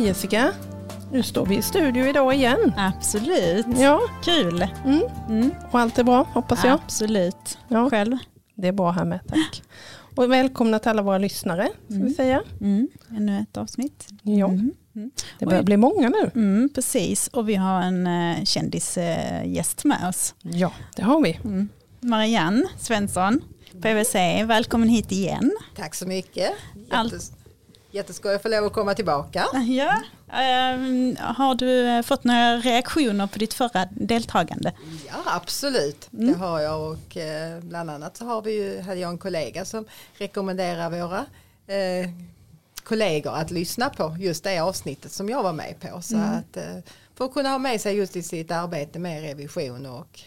Hej Jessica! Nu står vi i studio idag igen. Absolut. Ja, Kul. mm. Mm. och allt är bra hoppas jag. Absolut. Ja, Själv? det är bra här med, tack. Och välkomna till alla våra lyssnare, ska vi Mm. säga. Mm. Ännu ett avsnitt. Ja, Mm. Mm. det börjar Oj. bli många nu. Mm, precis, och vi har en uh, kändisgäst med oss. Ja, det har vi. Mm. Marianne Svensson, PWC, välkommen hit igen. Tack så mycket. Allt- Jättes, jätteskoj att få lov att komma tillbaka. Ja. ehm, har du eh, fått några reaktioner på ditt förra deltagande? Ja absolut, Mm. det har jag och eh, bland annat så har vi ju, hade jag en kollega som rekommenderar våra eh, kollegor att lyssna på just det avsnittet som jag var med på. Så Mm. att, eh, för att kunna ha med sig just i sitt arbete med revision och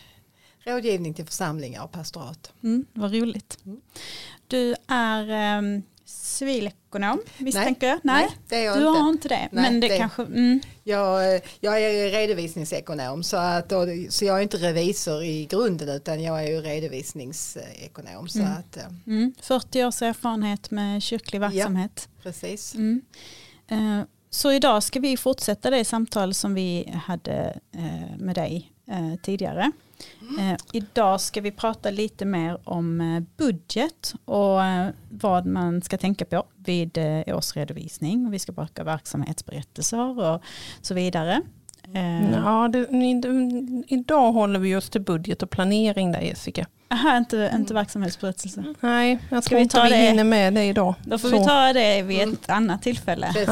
rådgivning till församlingar och pastorat. Mm, vad roligt. Mm. Du är um, civilekonom misstänker jag? Nej, det är jag du inte. har inte det. Nej, men det, det- kanske... Mm, Jag, jag är redovisningsekonom så, att, och- så jag är inte revisor i grunden utan jag är ju redovisningsekonom. Så Mm. att, eh, mm, 40 års erfarenhet med kyrklig verksamhet. precis. Mm. Eh, Så idag ska vi fortsätta det samtal som vi hade eh, med dig eh, tidigare. Eh, Idag ska vi prata lite mer om eh, budget och eh, vad man ska tänka på vid eh, årsredovisning. Vi ska prata verksamhetsberättelser och så vidare. Eh, Ja, det, idag håller vi oss till budget och planering där Jessica. Aha, inte, inte verksamhetsberättelse. Nej, jag Ska vi ta vi det? hinner med det idag. Då får Så. vi ta det vid ett annat tillfälle. Precis.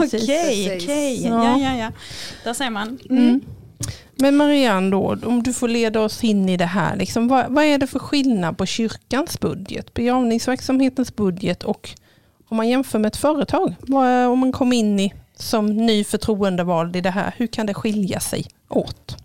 Precis, Okej, precis. okej. Ja. Ja, ja, ja. Där ser man. Mm. Men Marianne då, om du får leda oss in i det här, liksom, vad, vad är det för skillnad på kyrkans budget, begravningsverksamhetens budget och om man jämför med ett företag, vad, om man kom in i som ny förtroendevald i det här, hur kan det skilja sig åt?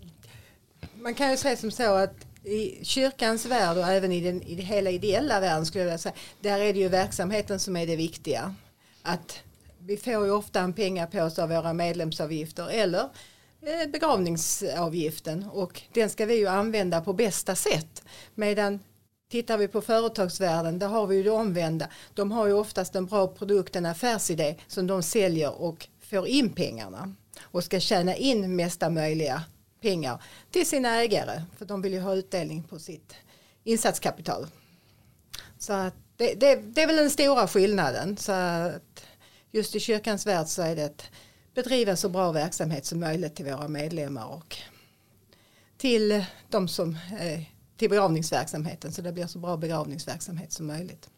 Man kan ju säga som så att i kyrkans värld och även i den i det hela ideella världen skulle jag vilja säga, där är det ju verksamheten som är det viktiga. Att vi får ju ofta en pengapåse av våra medlemsavgifter eller Eh, begravningsavgiften och den ska vi ju använda på bästa sätt. Medan tittar vi på företagsvärlden där har vi ju det omvända. De har ju oftast en bra produkt, en affärsidé som de säljer och får in pengarna och ska tjäna in mesta möjliga pengar till sina ägare för de vill ju ha utdelning på sitt insatskapital. Så att det, det, det är väl den stora skillnaden. Så att just i kyrkans värld så är det ett bedriva så bra verksamhet som möjligt till våra medlemmar och till de som eh, till begravningsverksamheten så det blir så bra begravningsverksamhet som möjligt.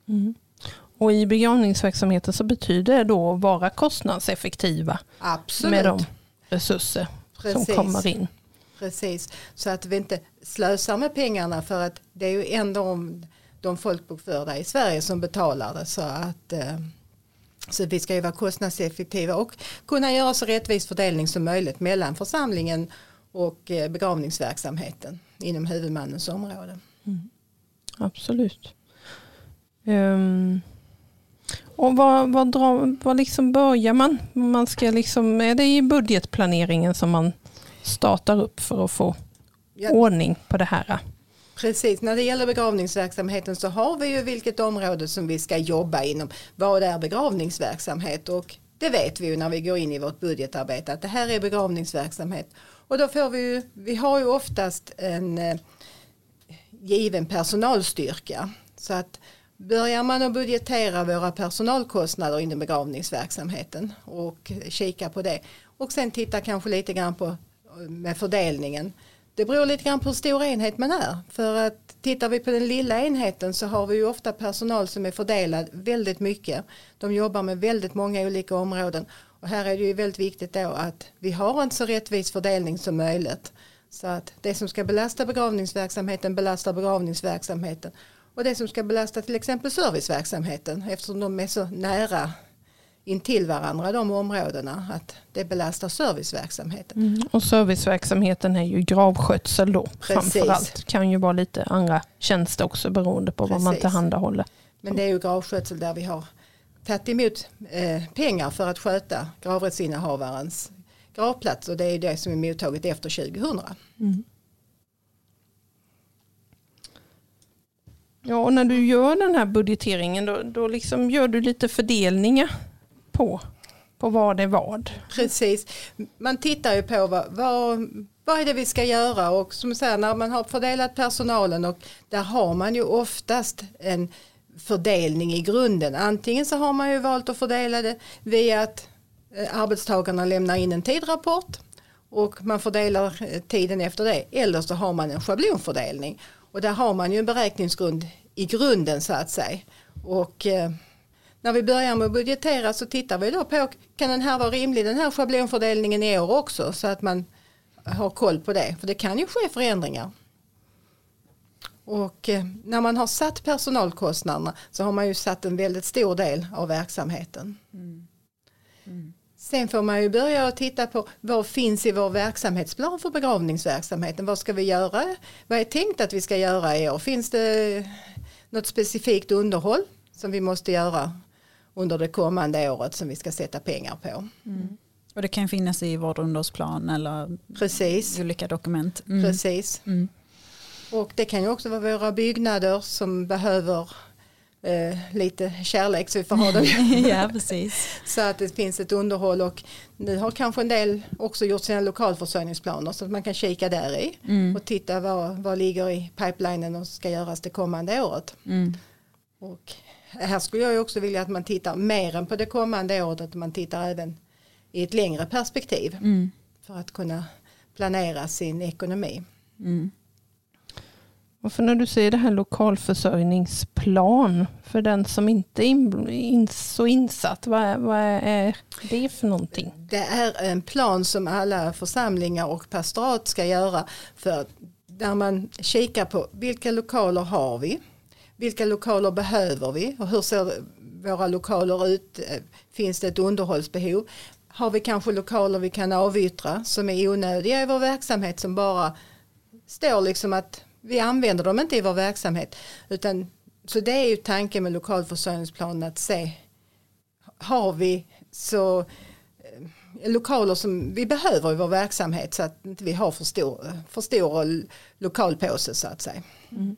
Och i begravningsverksamheten så betyder det då att vara kostnadseffektiva Absolut. med de resurser som Precis. kommer in. Precis, så att vi inte slösar med pengarna för att det är ju ändå de folkbokförda i Sverige som betalar det så att eh, så vi ska ju vara kostnadseffektiva och kunna göra så rättvis fördelning som möjligt mellan församlingen och eh, begravningsverksamheten inom huvudmannens område. Absolut. Ehm, och vad, vad, drar, vad liksom börjar man? man ska liksom, är det i budgetplaneringen som man startar upp för att få Ja. ordning på det här? Precis, när det gäller begravningsverksamheten så har vi ju vilket område som vi ska jobba inom. Vad är begravningsverksamhet? Och det vet vi ju när vi går in i vårt budgetarbete att det här är begravningsverksamhet. Och då får vi ju, vi har ju oftast en eh, given personalstyrka. Så att börjar man att budgetera våra personalkostnader inom begravningsverksamheten och kika på det och sen titta kanske lite grann på eh, med fördelningen. Det beror lite grann på hur stor enhet man är. För att tittar vi på den lilla enheten så har vi ju ofta personal som är fördelad väldigt mycket. De jobbar med väldigt många olika områden. Och här är det ju väldigt viktigt då att vi har en så rättvis fördelning som möjligt. Så att det som ska belasta begravningsverksamheten belastar begravningsverksamheten. Och det som ska belasta till exempel serviceverksamheten eftersom de är så nära intill varandra de områdena att det belastar serviceverksamheten. Och serviceverksamheten är ju gravskötsel då. Precis. Framförallt kan ju vara lite andra tjänster också beroende på vad man Precis. tillhandahåller. Men det är ju gravskötsel där vi har tagit emot eh, pengar för att sköta gravrättsinnehavarens gravplats och det är det som är mottaget efter 2000. Ja, och när du gör den här budgeteringen då, då liksom gör du lite fördelningar på, på vad är vad. Precis. Man tittar ju på vad, vad, vad är det vi ska göra och som säger när man har fördelat personalen och där har man ju oftast en fördelning i grunden. Antingen så har man ju valt att fördela det via att eh, arbetstagarna lämnar in en tidrapport och man fördelar eh, tiden efter det. Eller så har man en schablonfördelning och där har man ju en beräkningsgrund i grunden så att säga. Och eh, när vi börjar med att budgetera så tittar vi då på kan den här vara rimlig den här schablonfördelningen i år också så att man har koll på det. För det kan ju ske förändringar. Och eh, när man har satt personalkostnaderna så har man ju satt en väldigt stor del av verksamheten. Mm. Mm. Sen får man ju börja titta på vad finns i vår verksamhetsplan för begravningsverksamheten. Vad ska vi göra? Vad är tänkt att vi ska göra i år? Finns det något specifikt underhåll som vi måste göra under det kommande året som vi ska sätta pengar på? Mm. Och det kan finnas i vårdunderhållsplan eller Precis. olika dokument. Mm. Precis. Mm. Och det kan ju också vara våra byggnader som behöver eh, lite kärlek så vi får ha dem. ja, precis. så att det finns ett underhåll och nu har kanske en del också gjort sina lokalförsörjningsplaner så att man kan kika där i mm. och titta vad, vad ligger i pipelinen och ska göras det kommande året. Mm. Och här skulle jag också vilja att man tittar mer än på det kommande året, att man tittar även i ett längre perspektiv mm. för att kunna planera sin ekonomi. Mm. Och för när du säger det här lokalförsörjningsplan för den som inte är in, in, så insatt, vad, vad är det för någonting? Det är en plan som alla församlingar och pastorat ska göra för där man kikar på vilka lokaler har vi? Vilka lokaler behöver vi och hur ser våra lokaler ut? Eh, finns det ett underhållsbehov? Har vi kanske lokaler vi kan avyttra som är onödiga i vår verksamhet som bara står liksom att vi använder dem inte i vår verksamhet. Utan, så det är ju tanken med lokalförsörjningsplanen att se har vi så eh, lokaler som vi behöver i vår verksamhet så att inte vi har för stor, för stor eh, lokalpåse så att säga. Mm.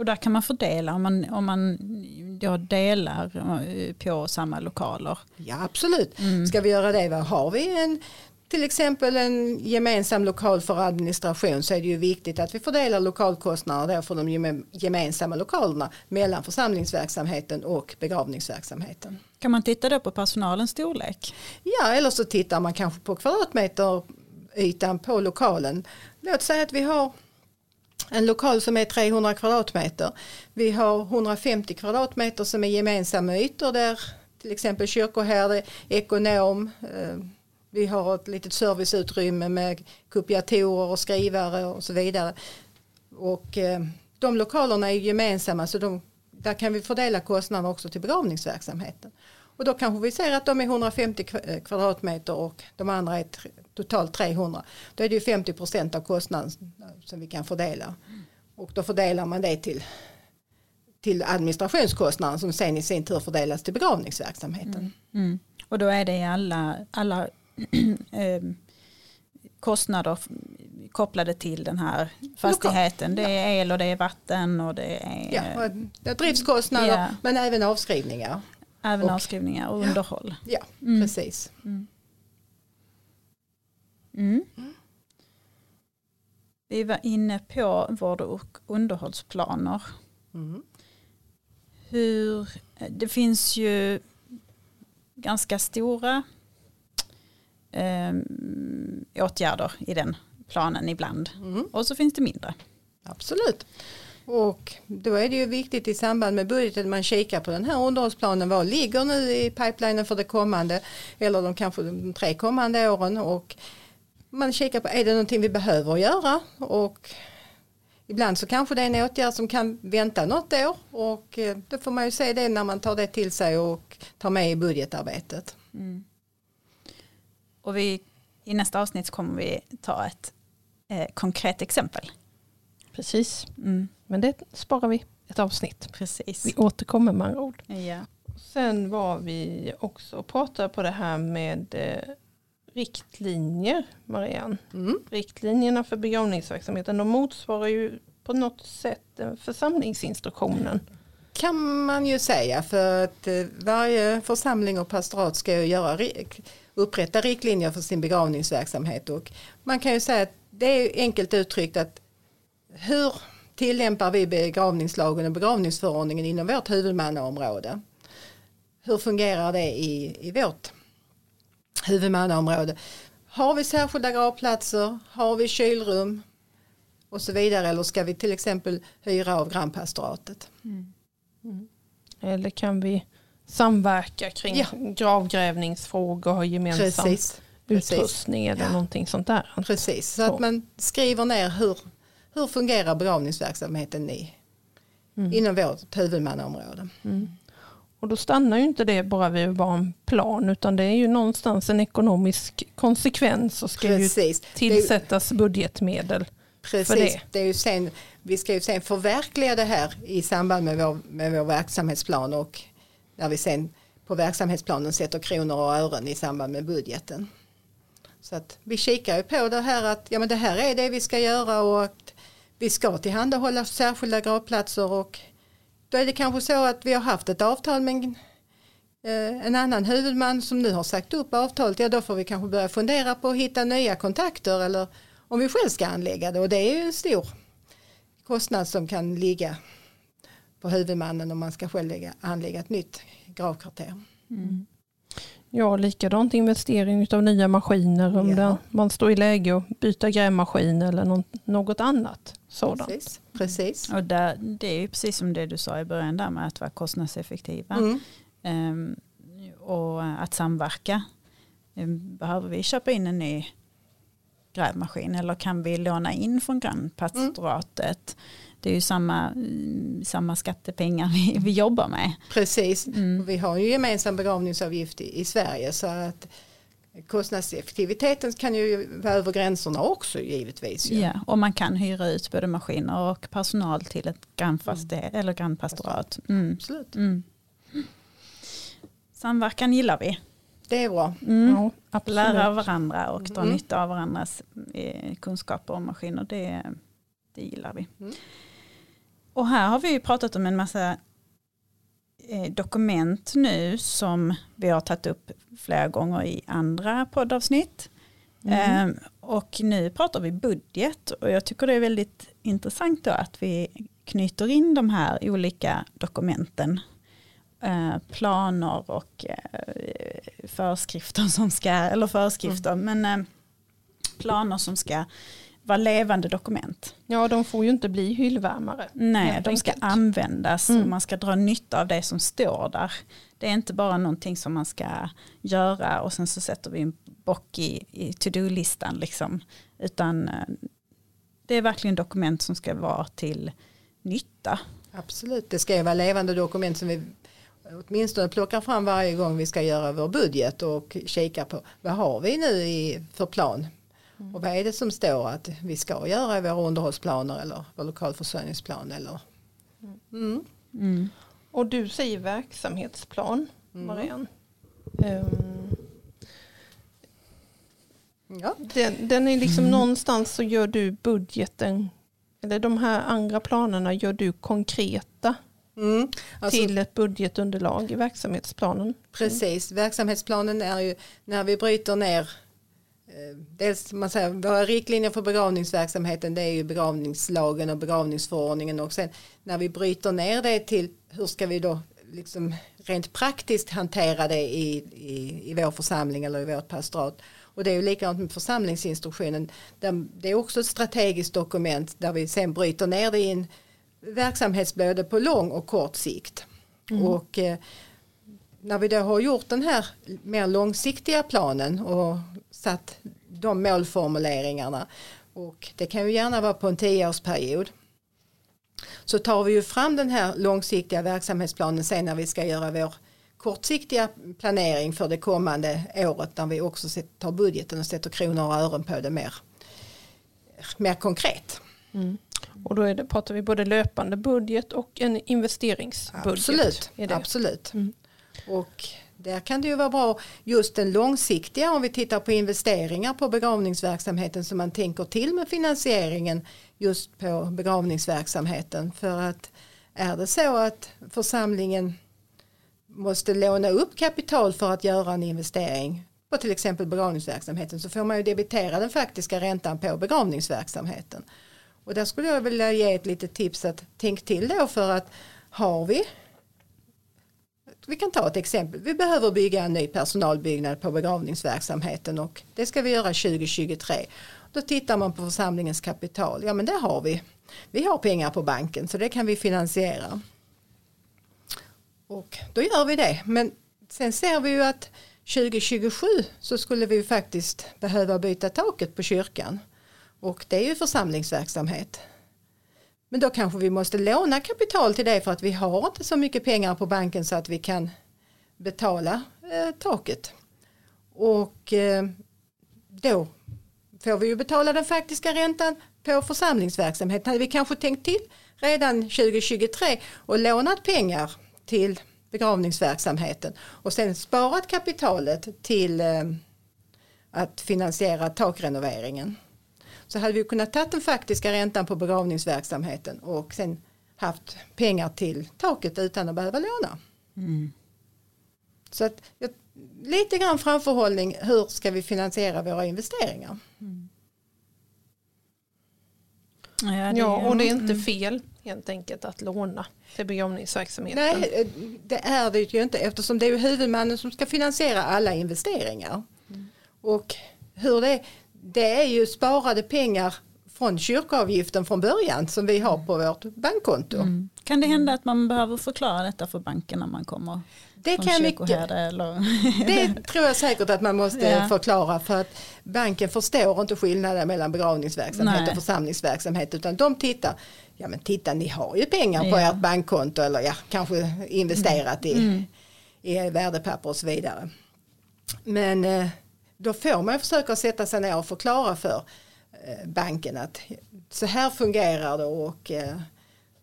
Och där kan man fördela om man, om man då delar eh, på samma lokaler. Ja absolut, mm. ska vi göra det? Har vi en till exempel en gemensam lokal för administration så är det ju viktigt att vi fördelar lokalkostnader för de gemensamma lokalerna mellan församlingsverksamheten och begravningsverksamheten. Kan man titta då på personalens storlek? Ja, eller så tittar man kanske på kvadratmeter ytan på lokalen. Låt säga att vi har en lokal som är 300 kvadratmeter. Vi har 150 kvadratmeter som är gemensamma ytor där till exempel kyrkoherde, ekonom, eh, vi har ett litet serviceutrymme med kopiatorer och skrivare och så vidare. Och eh, de lokalerna är gemensamma så de, där kan vi fördela kostnaderna också till begravningsverksamheten. Och då kanske vi ser att de är 150 eh, kvadratmeter och de andra är totalt 300. Då är det ju 50 procent av kostnaden som vi kan fördela. Och då fördelar man det till, till administrationskostnaden som sen i sin tur fördelas till begravningsverksamheten. Mm. Mm. Och då är det alla, alla Ehm, kostnader kopplade till den här fastigheten. Det är el och det är vatten och det är, ja, det är driftskostnader ja. men även avskrivningar. Även och, avskrivningar och underhåll. Ja, mm. precis. Mm. Mm. Vi var inne på vård och underhållsplaner. Mm. Hur, det finns ju ganska stora eh, åtgärder i den planen ibland. Mm. Och så finns det mindre. Absolut. Och då är det ju viktigt i samband med budgeten man kikar på den här underhållsplanen. Vad ligger nu i pipelinen för det kommande eller de kanske de tre kommande åren. Och man kikar på är det någonting vi behöver göra. Och ibland så kanske det är en åtgärd som kan vänta något år. Och eh, då får man ju se det när man tar det till sig och tar med i budgetarbetet. Mm. Och vi, i nästa avsnitt kommer vi ta ett eh, konkret exempel. Precis, mm. men det sparar vi ett avsnitt. Precis. Vi återkommer med andra ord. Ja. Sen var vi också och pratade på det här med eh, riktlinjer, Marianne. Mm. Riktlinjerna för begravningsverksamheten, de motsvarar ju på något sätt församlingsinstruktionen. kan man ju säga för att eh, varje församling och pastorat ska ju göra, upprätta riktlinjer för sin begravningsverksamhet och man kan ju säga att det är enkelt uttryckt att hur tillämpar vi begravningslagen och begravningsförordningen inom vårt huvudmannaområde? Hur fungerar det i, i vårt huvudmannaområde? Har vi särskilda gravplatser? Har vi kylrum? Och så vidare. Eller ska vi till exempel hyra av grannpastoratet? Mm. Mm. Eller kan vi samverka kring ja. gravgrävningsfrågor och gemensam Precis. utrustning eller ja. någonting sånt där? Precis, så, så, att man skriver ner hur, hur fungerar begravningsverksamheten i, mm. inom vårt huvudmannaområde. Mm. Och då stannar ju inte det bara vid bara en plan utan det är ju någonstans en ekonomisk konsekvens och ska Precis. ju tillsättas budgetmedel Precis. för det. det är ju sen, vi ska ju sen förverkliga det här i samband med vår, med vår verksamhetsplan och när vi sen på verksamhetsplanen sätter kronor och ören i samband med budgeten. Så att vi kikar ju på det här att ja, men det här är det vi ska göra och att vi ska tillhandahålla särskilda gravplatser och då är det kanske så att vi har haft ett avtal med en, eh, en annan huvudman som nu har sagt upp avtalet, ja då får vi kanske börja fundera på att hitta nya kontakter eller om vi själv ska anlägga det och det är ju en stor kostnad som kan ligga på huvudmannen om man ska själv anlägga ett nytt gravkvarter. Mm. Ja, likadant investering av nya maskiner om ja. man står i läge att byta grävmaskin eller något annat sådant. Precis. precis. Och där, det är ju precis som det du sa i början där med att vara kostnadseffektiva mm. um, och att samverka. Um, behöver vi köpa in en ny grävmaskin eller kan vi låna in från grannpastoratet? Mm. Det är ju samma, samma skattepengar vi, vi jobbar med. Precis, mm. vi har ju gemensam begravningsavgift i, i Sverige så att kostnadseffektiviteten kan ju vara över gränserna också givetvis. Ju. Ja, och man kan hyra ut både maskiner och personal till ett grannfastighet mm. eller grannpastorat. Mm. Absolut. Mm. Samverkan gillar vi. Det är bra. Mm. Ja, Lära av varandra och dra mm. nytta av varandras eh, kunskaper om maskiner. Det, det gillar vi. Mm. Och här har vi ju pratat om en massa eh, dokument nu som vi har tagit upp flera gånger i andra poddavsnitt. Mm. Eh, och nu pratar vi budget och jag tycker det är väldigt intressant då att vi knyter in de här olika dokumenten planer och eh, föreskrifter som ska, eller föreskrifter, mm. men eh, planer som ska vara levande dokument. Ja, de får ju inte bli hyllvärmare. Nej, de ska användas mm. och man ska dra nytta av det som står där. Det är inte bara någonting som man ska göra och sen så sätter vi en bock i, i to-do-listan liksom. Utan det är verkligen dokument som ska vara till nytta. Absolut, det ska ju vara levande dokument som vi åtminstone plockar fram varje gång vi ska göra vår budget och kika på vad har vi nu i, för plan mm. och vad är det som står att vi ska göra i våra underhållsplaner eller vår lokalförsörjningsplan eller mm. Mm. och du säger verksamhetsplan mm. Marianne um, ja. den, den är liksom mm. någonstans så gör du budgeten eller de här andra planerna gör du konkreta Mm, alltså, till ett budgetunderlag i verksamhetsplanen. Precis, verksamhetsplanen är ju när vi bryter ner eh, Dels man säger, våra riktlinjer för begravningsverksamheten det är ju begravningslagen och begravningsförordningen och sen när vi bryter ner det till hur ska vi då liksom rent praktiskt hantera det i, i, i vår församling eller i vårt pastorat. Och det är ju likadant med församlingsinstruktionen. Det är också ett strategiskt dokument där vi sen bryter ner det i en verksamhetsböde på lång och kort sikt. Mm. Och eh, när vi då har gjort den här mer långsiktiga planen och satt de målformuleringarna och det kan ju gärna vara på en tioårsperiod så tar vi ju fram den här långsiktiga verksamhetsplanen sen när vi ska göra vår kortsiktiga planering för det kommande året när vi också tar budgeten och sätter kronor och ören på det mer, mer konkret. Mm. Och då är det, pratar vi både löpande budget och en investeringsbudget. Absolut, absolut. Mm. Och där kan det ju vara bra just den långsiktiga om vi tittar på investeringar på begravningsverksamheten som man tänker till med finansieringen just på begravningsverksamheten för att är det så att församlingen måste låna upp kapital för att göra en investering på till exempel begravningsverksamheten så får man ju debitera den faktiska räntan på begravningsverksamheten. Och där skulle jag vilja ge ett litet tips att tänk till då för att har vi vi kan ta ett exempel. Vi behöver bygga en ny personalbyggnad på begravningsverksamheten och det ska vi göra 2023. Då tittar man på församlingens kapital. Ja men det har vi. Vi har pengar på banken så det kan vi finansiera. Och då gör vi det. Men sen ser vi ju att 2027 så skulle vi faktiskt behöva byta taket på kyrkan. Och det är ju församlingsverksamhet. Men då kanske vi måste låna kapital till det för att vi har inte så mycket pengar på banken så att vi kan betala eh, taket. Och eh, då får vi ju betala den faktiska räntan på församlingsverksamhet. Hade vi kanske tänkt till redan 2023 och lånat pengar till begravningsverksamheten och sen sparat kapitalet till eh, att finansiera takrenoveringen. Så hade vi kunnat ta den faktiska räntan på begravningsverksamheten och sen haft pengar till taket utan att behöva låna. Mm. Så att, lite grann framförhållning, hur ska vi finansiera våra investeringar? Mm. Ja, ja, och det är inte fel helt enkelt att låna till begravningsverksamheten. Nej, det är det ju inte eftersom det är huvudmannen som ska finansiera alla investeringar. Mm. Och hur det, det är ju sparade pengar från kyrkoavgiften från början som vi har på vårt bankkonto. Mm. Kan det hända att man behöver förklara detta för banken när man kommer det kan mycket, eller? Det tror jag säkert att man måste ja. förklara för att banken förstår inte skillnaden mellan begravningsverksamhet Nej. och församlingsverksamhet utan de tittar, ja men titta ni har ju pengar ja. på ert bankkonto eller ja, kanske investerat i, mm. i värdepapper och så vidare. Men eh, då får man försöka sätta sig ner och förklara för eh, banken att så här fungerar det och eh,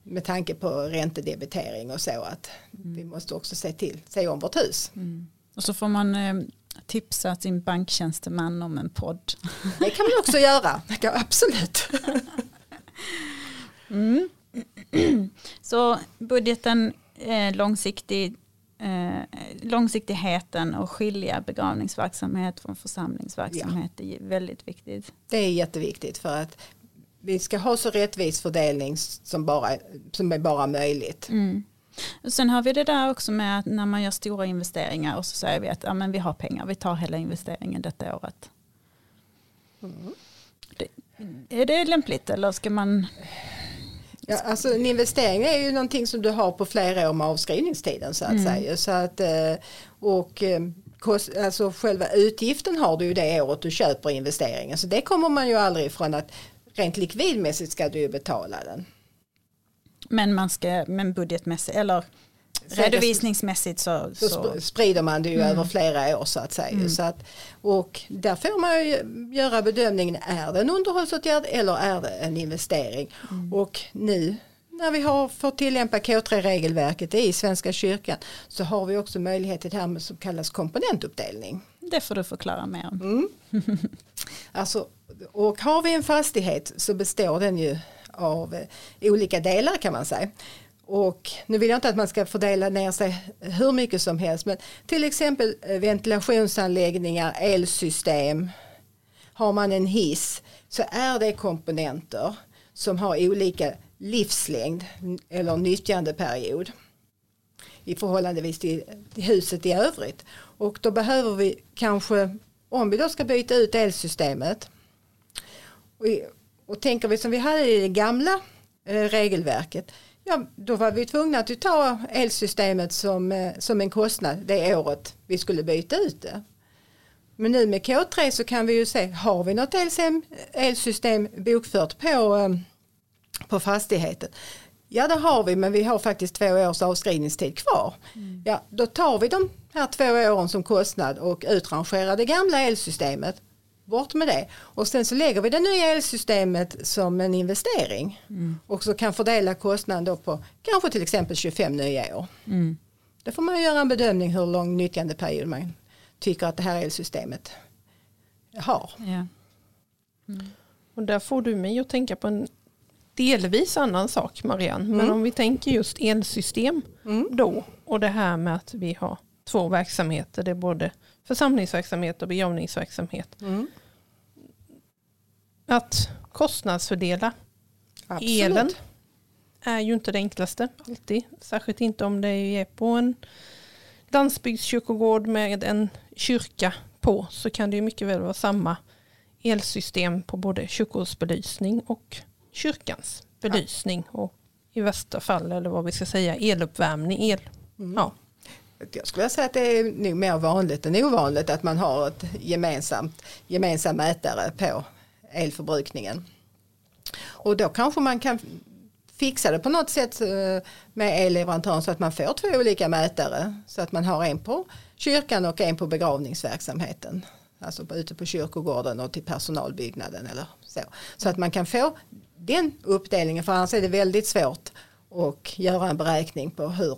med tanke på räntedebitering och så att mm. vi måste också se till, se om vårt hus. Mm. Och så får man eh, tipsa sin banktjänsteman om en podd. Det kan man också göra, absolut. Mm. Så budgeten är långsiktig, eh, långsiktigheten och skilja begravningsverksamhet från församlingsverksamhet ja. är väldigt viktigt. Det är jätteviktigt för att vi ska ha så rättvis fördelning som, bara, som är bara möjligt. Mm. Och sen har vi det där också med att när man gör stora investeringar och så säger vi att ja, men vi har pengar, vi tar hela investeringen detta året. Mm. Det, är det lämpligt eller ska man? Ja, alltså en investering är ju någonting som du har på flera år med avskrivningstiden så att mm. säga. Så att, eh, och eh, alltså själva utgiften har du ju det året du köper investeringen. Så det kommer man ju aldrig ifrån att rent likvidmässigt ska du ju betala den. Men man ska, men budgetmässigt eller redovisningsmässigt så, så, så, sprider man det ju mm. över flera år så att säga. Mm. Så att, och där får man ju göra bedömningen, är det en underhållsåtgärd eller är det en investering? Mm. Och nu när vi har fått tillämpa K3-regelverket i Svenska kyrkan så har vi också möjlighet till det här med som kallas komponentuppdelning. Det får du förklara mer om. Mm. Alltså, och har vi en fastighet så består den ju av eh, olika delar kan man säga. Och nu vill jag inte att man ska fördela ner sig hur mycket som helst men till exempel eh, ventilationsanläggningar, elsystem, har man en hiss så är det komponenter som har olika livslängd eller nyttjandeperiod i förhållandevis till, till huset i övrigt. Och då behöver vi kanske, om vi då ska byta ut elsystemet och, och tänker vi som vi hade i det gamla eh, regelverket Ja, då var vi tvungna att ta elsystemet som, eh, som en kostnad det året vi skulle byta ut det. Men nu med K3 så kan vi ju se, har vi något elsystem bokfört på, eh, på fastigheten? Ja det har vi men vi har faktiskt två års avskrivningstid kvar. Mm. Ja, då tar vi de här två åren som kostnad och utrangerar det gamla elsystemet. Bort med det. Och sen så lägger vi det nya elsystemet som en investering. Mm. Och så kan fördela kostnaden då på kanske till exempel 25 nya år. Mm. Då får man göra en bedömning hur lång nyttjandeperiod man tycker att det här elsystemet har. Ja. Mm. Och där får du mig att tänka på en delvis annan sak Marianne. Men Mm. om vi tänker just elsystem Mm. då och det här med att vi har två verksamheter. Det är både församlingsverksamhet och begravningsverksamhet. Mm. Att kostnadsfördela Absolut. elen är ju inte det enklaste alltid. Särskilt inte om det är på en landsbygdskyrkogård med en kyrka på så kan det ju mycket väl vara samma elsystem på både kyrkogårdsbelysning och kyrkans belysning och i värsta fall eller vad vi ska säga eluppvärmning. El. Mm. Ja. Jag skulle säga att det är nog mer vanligt än ovanligt att man har ett gemensamt gemensam mätare på elförbrukningen. Och då kanske man kan fixa det på något sätt eh, med elleverantören så att man får två olika mätare. Så att man har en på kyrkan och en på begravningsverksamheten. Alltså ute på kyrkogården och till personalbyggnaden eller så. Så att man kan få den uppdelningen för annars är det väldigt svårt att göra en beräkning på hur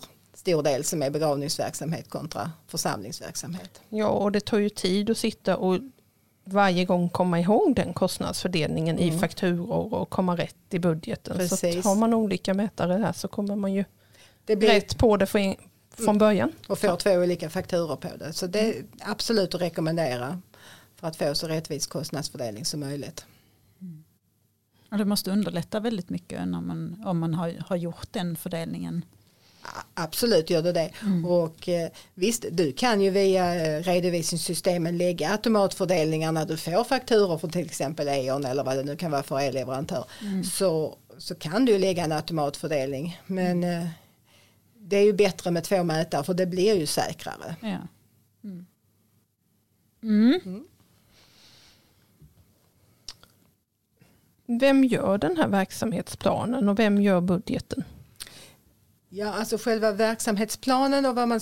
stor del som är begravningsverksamhet kontra församlingsverksamhet. ja, och det tar ju tid att sitta och varje gång komma ihåg den kostnadsfördelningen i fakturor och komma rätt i budgeten. Så Precis. att har man olika mätare där så kommer man ju Det blir rätt på det från, från början. och får två olika fakturor på det. Så det är absolut att rekommendera för att få så rättvis kostnadsfördelning som möjligt. Och det måste underlätta väldigt mycket när man, om man har, har gjort den fördelningen. Absolut gör det det. Och eh, visst, du kan ju via eh, redovisningssystemen lägga automatfördelningar när du får fakturor från till exempel E.ON eller vad det nu kan vara för elleverantör. Så, så kan du lägga en automatfördelning. Men eh, det är ju bättre med två mätare för det blir ju säkrare. Ja. Mm. Mm. Vem gör den här verksamhetsplanen och vem gör budgeten? Ja, alltså själva verksamhetsplanen och vad man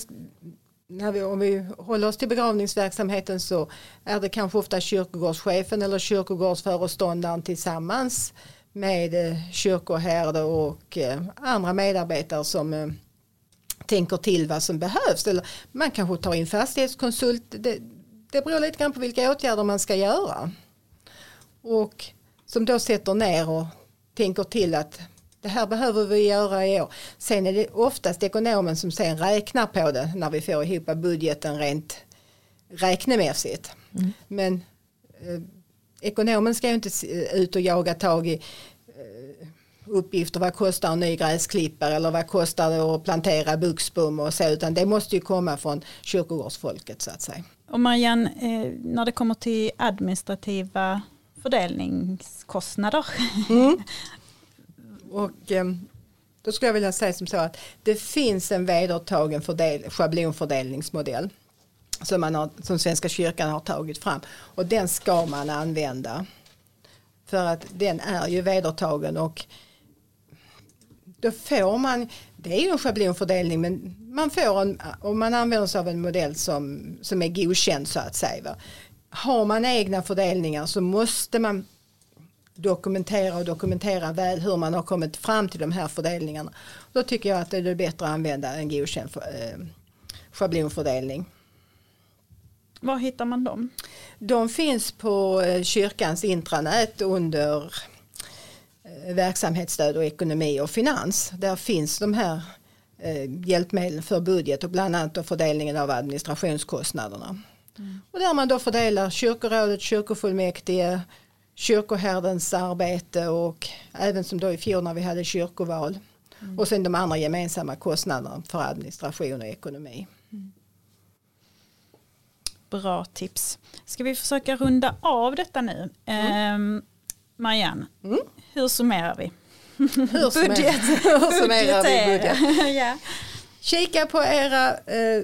när vi, om vi håller oss till begravningsverksamheten så är det kanske ofta kyrkogårdschefen eller kyrkogårdsföreståndaren tillsammans med eh, kyrkoherde och eh, andra medarbetare som eh, tänker till vad som behövs. Eller man kanske tar in fastighetskonsult. Det, det beror lite grann på vilka åtgärder man ska göra. Och som då sätter ner och tänker till att det här behöver vi göra i år. Sen är det oftast ekonomen som sen räknar på det när vi får ihop budgeten rent räknemässigt. Men eh, ekonomen ska ju inte s- ut och jaga tag i eh, uppgifter. Vad kostar en ny gräsklippare eller vad kostar det att plantera buxbom och så. Utan det måste ju komma från kyrkogårdsfolket så att säga. Och Marianne, eh, när det kommer till administrativa fördelningskostnader. Och ehm, då skulle jag vilja säga som så att det finns en vedertagen fördel, schablonfördelningsmodell som, man har, som Svenska kyrkan har tagit fram och den ska man använda. För att den är ju vedertagen och då får man, det är ju en schablonfördelning men man får en, om man använder sig av en modell som, som är godkänd så att säga. Va? Har man egna fördelningar så måste man dokumentera och dokumentera väl hur man har kommit fram till de här fördelningarna. Då tycker jag att det är bättre att använda en godkänd eh, schablonfördelning. Var hittar man dem? De finns på eh, kyrkans intranät under eh, verksamhetsstöd och ekonomi och finans. Där finns de här hjälpmedlen för budget och bland annat fördelningen av administrationskostnaderna. Och där man då fördelar kyrkorådet, kyrkofullmäktige, kyrkoherdens arbete och även som då i fjol när vi hade kyrkoval. Och sen de andra gemensamma kostnaderna för administration och ekonomi. Bra tips. Ska vi försöka runda av detta nu? Mm. Marianne, Mm. hur summerar vi? Hur Budget. hur summerar vi budget? ja. Kika på era eh,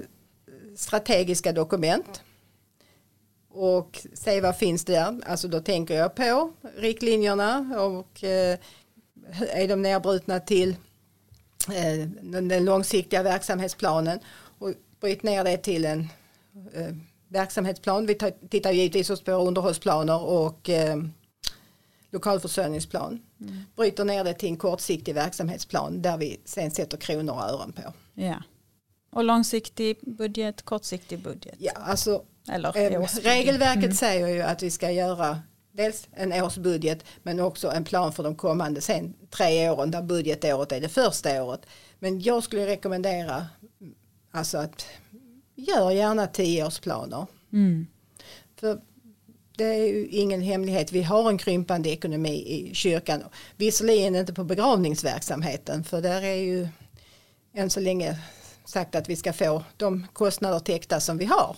strategiska dokument och se vad finns där. Alltså då tänker jag på riktlinjerna och eh, är de nedbrutna till eh, den, långsiktiga verksamhetsplanen och bryt ner det till en eh, verksamhetsplan. Vi tar, tittar givetvis också på underhållsplaner och eh, lokalförsörjningsplan. Bryter ner det till en kortsiktig verksamhetsplan där vi sen sätter kronor och ören på. ja. Och långsiktig budget, kortsiktig budget. Ja, alltså Eller eh, regelverket säger ju att vi ska göra dels en årsbudget men också en plan för de kommande sen, tre åren där budgetåret är det första året. Men jag skulle rekommendera alltså att gör gärna tioårsplaner. Mm. För det är ju ingen hemlighet, vi har en krympande ekonomi i kyrkan. Visserligen inte på begravningsverksamheten för där är ju än så länge sagt att vi ska få de kostnader täckta som vi har.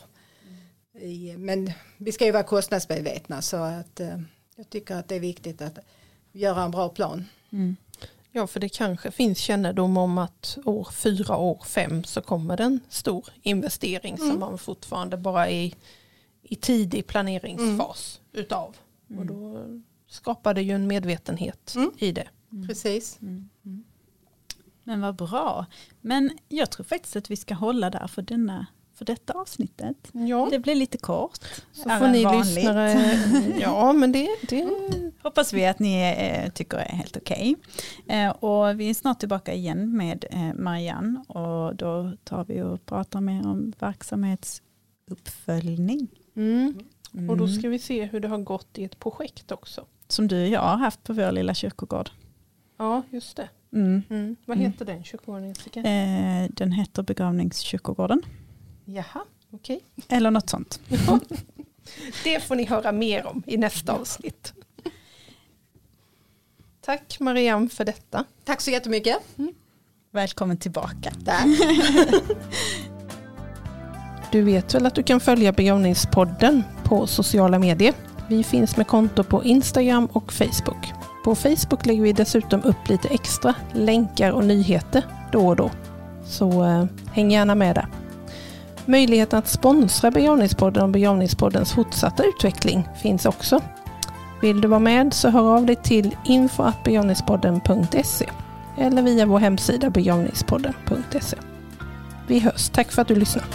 Men vi ska ju vara kostnadsmedvetna så att eh, jag tycker att det är viktigt att göra en bra plan. Mm. Ja, för det kanske finns kännedom om att år fyra, år fem så kommer det en stor investering Mm. som man fortfarande bara är i, i tidig planeringsfas utav. Mm. Och då skapar det ju en medvetenhet Mm. i det. Precis. Men vad bra. Men jag tror faktiskt att vi ska hålla där för, denna, för detta avsnittet. Ja, Det blir lite kort. så får ni vanligt. lyssnare, ja men det, det Hoppas vi att ni eh, tycker är helt okej. Eh, och vi är snart tillbaka igen med eh, Marianne och då tar vi och pratar mer om verksamhetsuppföljning. mm. Och då Mm. ska vi se hur det har gått i ett projekt också. Som du och jag har haft på vår lilla kyrkogård. Ja, just det. Mm. Mm. Vad Mm. heter den kyrkogården Jessica? Eh, den heter begravningskyrkogården. Jaha, okej. Eller något sånt. Det får ni höra mer om i nästa avsnitt. Tack Marianne för detta. Tack så jättemycket. Välkommen tillbaka. Tack. Du vet väl att du kan följa begravningspodden på sociala medier? Vi finns med konto på Instagram och Facebook. På Facebook lägger vi dessutom upp lite extra länkar och nyheter då och då. Så eh, häng gärna med där. Möjligheten att sponsra begravningspodden och begravningspoddens fortsatta utveckling finns också. Vill du vara med så hör av dig till info.begravningspodden.se eller via vår hemsida begravningspodden.se. Vi hörs. Tack för att du lyssnade.